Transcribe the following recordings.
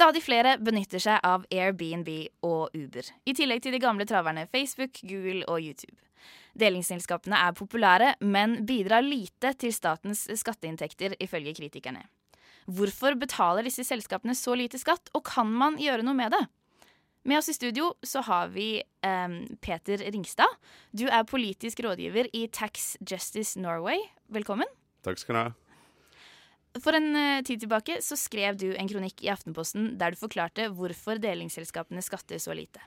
Stadig flere benytter seg av Airbnb og Uber, i tillegg til de gamle traverne Facebook, Google og YouTube. Delingsselskapene er populære, men bidrar lite til statens skatteinntekter, ifølge kritikerne. Hvorfor betaler disse selskapene så lite skatt, og kan man gjøre noe med det? Med oss i studio så har vi eh, Peter Ringstad. Du er politisk rådgiver i Tax Justice Norway. Velkommen. Takk skal du ha. For en uh, tid tilbake så skrev du en kronikk i Aftenposten der du forklarte hvorfor delingsselskapene skatter så lite.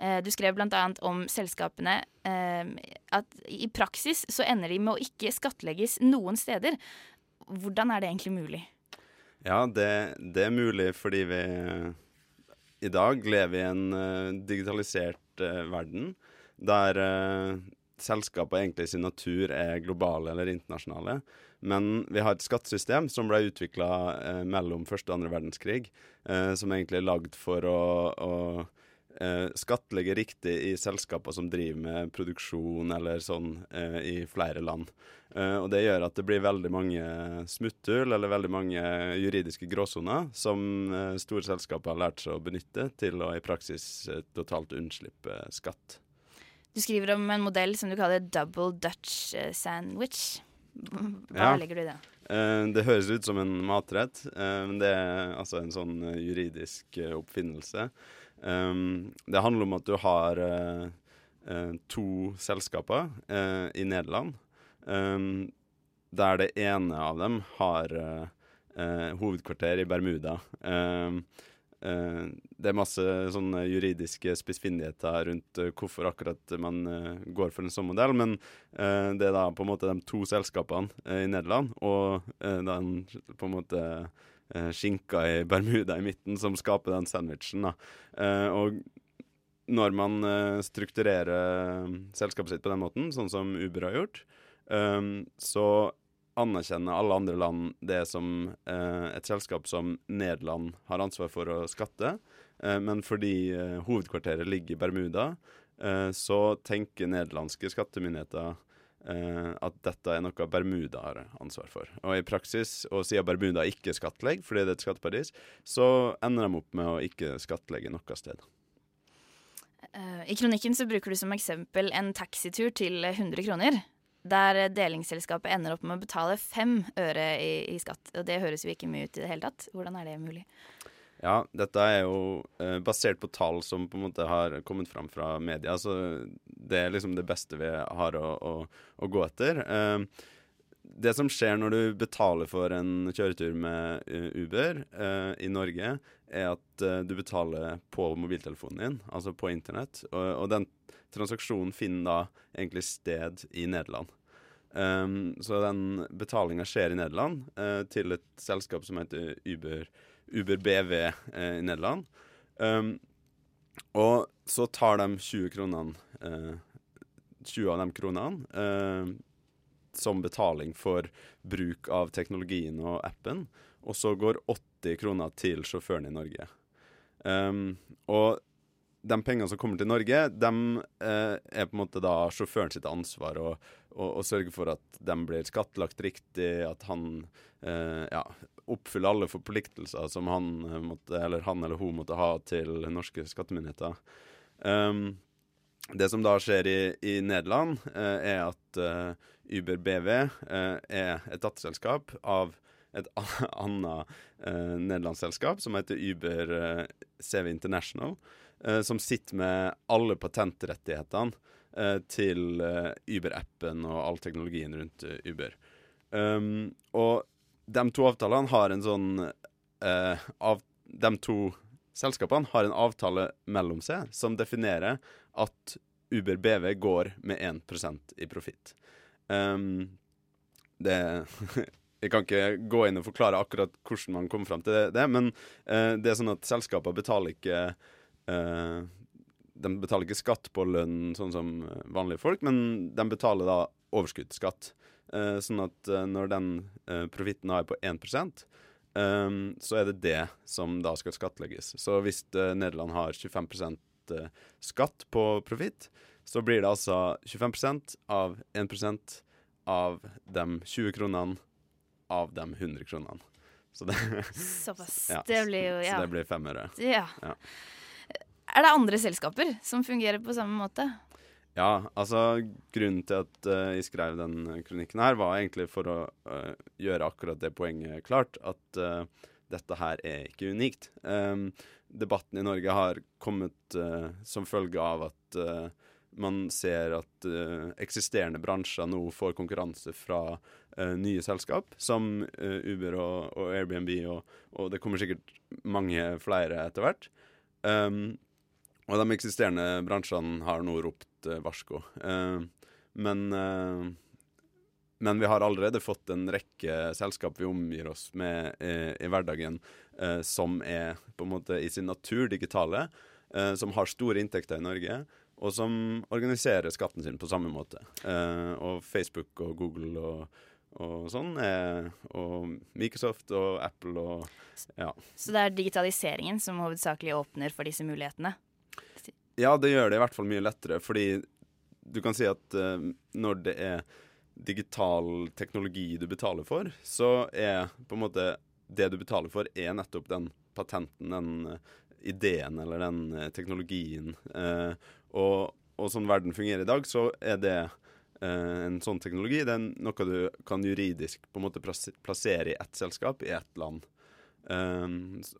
Uh, du skrev bl.a. om selskapene uh, at i praksis så ender de med å ikke skattlegges noen steder. Hvordan er det egentlig mulig? Ja, det, det er mulig fordi vi i dag lever i en digitalisert verden der selskaper egentlig i sin natur er globale eller internasjonale. Men vi har et skattesystem som ble utvikla eh, mellom første og andre verdenskrig, eh, som egentlig er lagd for å, å eh, skattlegge riktig i selskaper som driver med produksjon eller sånn eh, i flere land. Eh, og det gjør at det blir veldig mange smutthull eller veldig mange juridiske gråsoner som eh, store selskaper har lært seg å benytte til å i praksis totalt unnslippe skatt. Du skriver om en modell som du kaller double Dutch sandwich. Hva ja. legger du i det? Uh, det høres ut som en matrett, uh, men det er altså en sånn uh, juridisk oppfinnelse. Det handler om at du har to selskaper i Nederland, der det ene av dem har hovedkvarter i Bermuda. Uh, det er masse sånne juridiske spissfindigheter rundt uh, hvorfor akkurat man uh, går for en sånn modell, men det er da på en måte de to selskapene i Nederland og den på en måte skinka i Bermuda i midten som skaper den sandwichen. da. og når man strukturerer selskapet sitt på den måten, sånn som Uber har gjort, så anerkjenner alle andre land det som eh, et selskap som Nederland har ansvar for å skatte. Eh, men fordi eh, hovedkvarteret ligger i Bermuda, eh, så tenker nederlandske skattemyndigheter eh, at dette er noe Bermuda har ansvar for. Og i praksis, og siden Bermuda ikke skattlegger fordi det er et skatteparadis, så ender de opp med å ikke skattlegge noe sted. Uh, I kronikken så bruker du som eksempel en taxitur til 100 kroner der delingsselskapet ender opp med å betale fem øre i, i, skatt. Og det høres jo ikke mye ut i det hele tatt. Hvordan er det mulig? Ja, dette er jo eh, basert på tall som på en måte har kommet fram fra media. Så det er liksom det beste vi har å, å, å gå etter. Eh, det som skjer når du betaler for en kjøretur med uh, Uber uh, i Norge, er at uh, du betaler på mobiltelefonen din, altså på internett. Og, og den transaksjonen finner da egentlig sted i Nederland. Um, så den betalinga skjer i Nederland uh, til et selskap som heter Uber, Uber BV i Nederland. Um, og så tar de 20 kronene uh, 20 av de kronene som betaling for bruk av teknologien og appen. Og så går 80 kroner til sjåføren i Norge. Um, og de pengene som kommer til Norge, de eh, er på en måte da sjåføren sitt ansvar å, å, å, sørge for at de blir skattlagt riktig, at han eh, ja, oppfyller alle forpliktelser som han, eh, måtte, eller han eller hun måtte ha til norske skattemyndigheter. Um, det som da skjer i, i Nederland, eh, er at uh, Uber BV uh, er et datterselskap av et annet uh, nederlandsselskap som heter Uber CV International eh, som sitter med alle patentrettighetene eh, til eh, Uber-appen og all teknologien rundt eh, Uber. Um, og de to avtalene har en sånn eh, av, De to selskapene har en avtale mellom seg som definerer at Uber BV går med 1% i profitt. Um, det Jeg kan ikke gå inn og forklare akkurat hvordan man kommer fram til det, men uh, det er sånn at selskapene betaler ikke Uh, de betaler ikke skatt på lønn sånn som vanlige folk, men de betaler da overskuddsskatt. Eh, sånn at uh, når den eh, profitten er på 1 um, så er det det som da skal skattlegges. Så hvis Nederland har 25% skatt på profitt, så blir det altså 25% av 1% av de 20 kronene av de 100 kronene. Så det, Såpass. Ja, Det blir jo så det blir femmere. ja. Ja. Er det andre selskaper som fungerer på samme måte? Ja, altså grunnen til at uh, jeg skrev den kronikken her, var egentlig for å uh, gjøre akkurat det poenget klart, at uh, dette her er ikke unikt. Um, debatten i Norge har kommet eh, som følge av at eh, man ser at eh, eksisterende bransjer nå får konkurranse fra eh, nye selskap, som eh, Uber og, og Airbnb, og, og det kommer sikkert mange flere etter hvert. Um, og de eksisterende bransjene har nå ropt eh, varsko. Eh, men, eh, men vi har allerede fått en rekke selskap vi omgir oss med eh, i hverdagen, eh, som er på en måte i sin natur digitale, eh, som har store inntekter i Norge, og som organiserer skatten sin på samme måte. Og Facebook og Google og, og sånn, og Microsoft og Apple og ja. Så det er digitaliseringen som hovedsakelig åpner for disse mulighetene? Ja, det gjør det i hvert fall mye lettere, fordi du kan si at uh, når det er digital teknologi du betaler for, så er på en måte det du betaler for, er nettopp den patenten, den uh, ideen eller den uh, teknologien. Og, og sånn verden fungerer i dag, så er det en sånn teknologi det er noe du kan juridisk på en måte plassere i ett selskap, i ett land.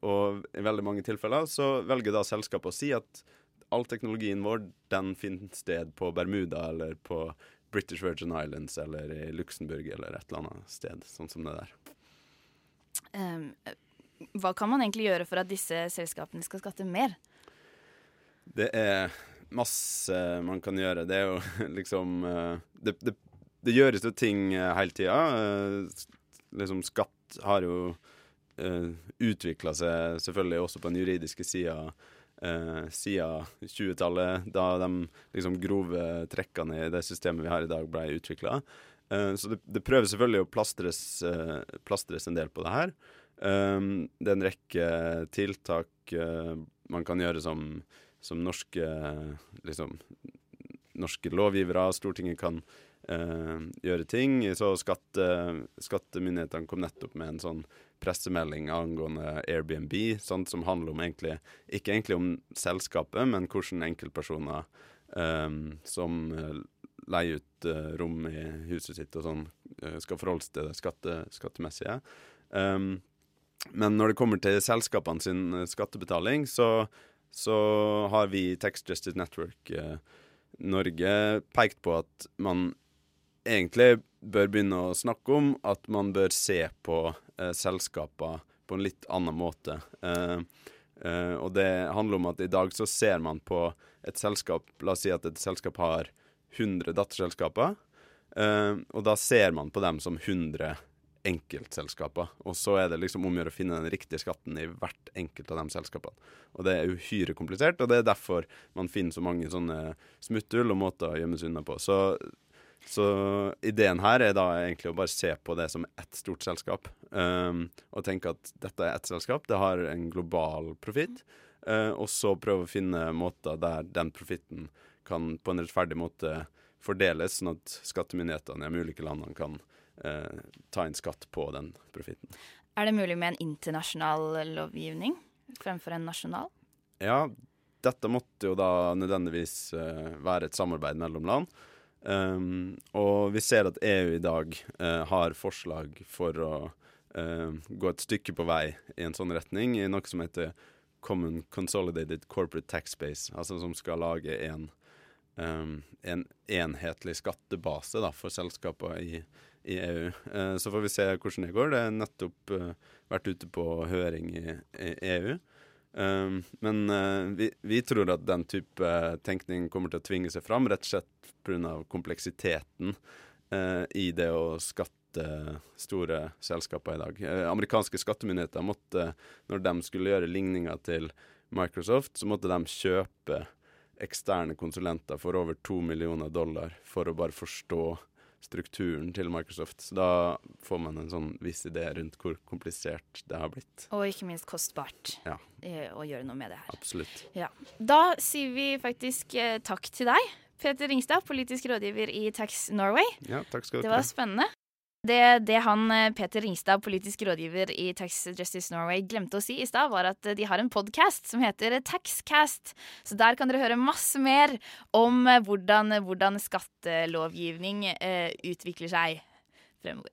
Og i veldig mange tilfeller så velger da selskapet å si at all teknologien vår den finner sted på Bermuda eller på British Virgin Islands eller i Luxembourg eller et eller annet sted, sånn som det der. Um, hva kan man egentlig gjøre for at disse selskapene skal skatte mer? Det er masse man kan gjøre. Det er jo liksom eh, Det, det, det gjøres jo ting eh, hele tida. Eh, Liksom skatt har jo utvikla seg selvfølgelig også på den juridiske sida uh, siden 20-tallet, da de liksom grove trekkene i det systemet vi har i dag, ble utvikla. så det, det prøver selvfølgelig å plastres, eh, plastres en del på det her. Um, det er en rekke tiltak eh, man kan gjøre som, som norske liksom, norske lovgivere. Stortinget kan eh, gjøre ting. Så skatte, skattemyndighetene kom nettopp med en sånn pressemelding angående Airbnb, sant, som handler om egentlig Ikke egentlig om selskapet, men hvordan enkeltpersoner um, som eh, leier ut uh, rom i huset sitt og sånn, eh, skal forholde seg til det skatte, skattemessige. Um, men når det kommer til selskapene sin skattebetaling, så, så har vi Tax Justice Network uh, Norge pekt på at man egentlig bør begynne å snakke om at man bør se på eh, selskaper på en litt annen måte. Eh, eh, og det handler om at i dag så ser man på et selskap La oss si at et selskap har 100 datterselskaper. eh, og da ser man på dem som 100 enkeltselskaper. Og så er det liksom om å gjøre å finne den riktige skatten i hvert enkelt av de selskapene. Og det er uhyre komplisert, og det er derfor man finner så mange sånne smutthull og måter å gjemme seg unna på. Så, så ideen her er da egentlig å bare se på det som ett stort selskap. Um, og tenke at dette er ett selskap, det har en global profitt. Uh, og så prøve å finne måter der den profitten kan på en rettferdig måte fordeles, sånn at skattemyndighetene i de ulike landene kan uh, ta inn skatt på den profitten. Er det mulig med en internasjonal lovgivning fremfor en nasjonal? Ja, dette måtte jo da nødvendigvis uh, være et samarbeid mellom land. Um, og vi ser at EU i dag uh, har forslag for å uh, gå et stykke på vei i en sånn retning, i noe som heter Common Consolidated Corporate Tax Base, altså som skal lage en, um, en enhetlig skattebase da, for selskaper i, i EU. Uh, så får vi se hvordan det går. Det er nettopp eh, vært ute på høring i, i EU. Um, men eh, vi, vi tror at den type tenkning kommer til å tvinge seg fram, rett og slett pga. kompleksiteten eh, i det å skatte store selskaper i dag. Eh, amerikanske skattemyndigheter måtte, når de skulle gjøre ligninger til Microsoft, så måtte de kjøpe eksterne konsulenter for over to millioner dollar for å bare forstå strukturen til Microsoft. Så da får man en sånn viss idé rundt hvor komplisert det har blitt. Og ikke minst kostbart Ja. eh, å gjøre noe med det her. Absolutt. Ja. Da sier vi faktisk eh, takk til deg, Peter Ringstad, politisk rådgiver i Tax Norway. Ja, takk skal du ha. Det var spennende. Det, det, han eh, Peter Ringstad, politisk rådgiver i Tax Justice Norway, glemte å si i stad, var at de har en podkast som heter Taxcast. Så der kan dere høre masse mer om hvordan, hvordan skattelovgivning eh, utvikler seg fremover.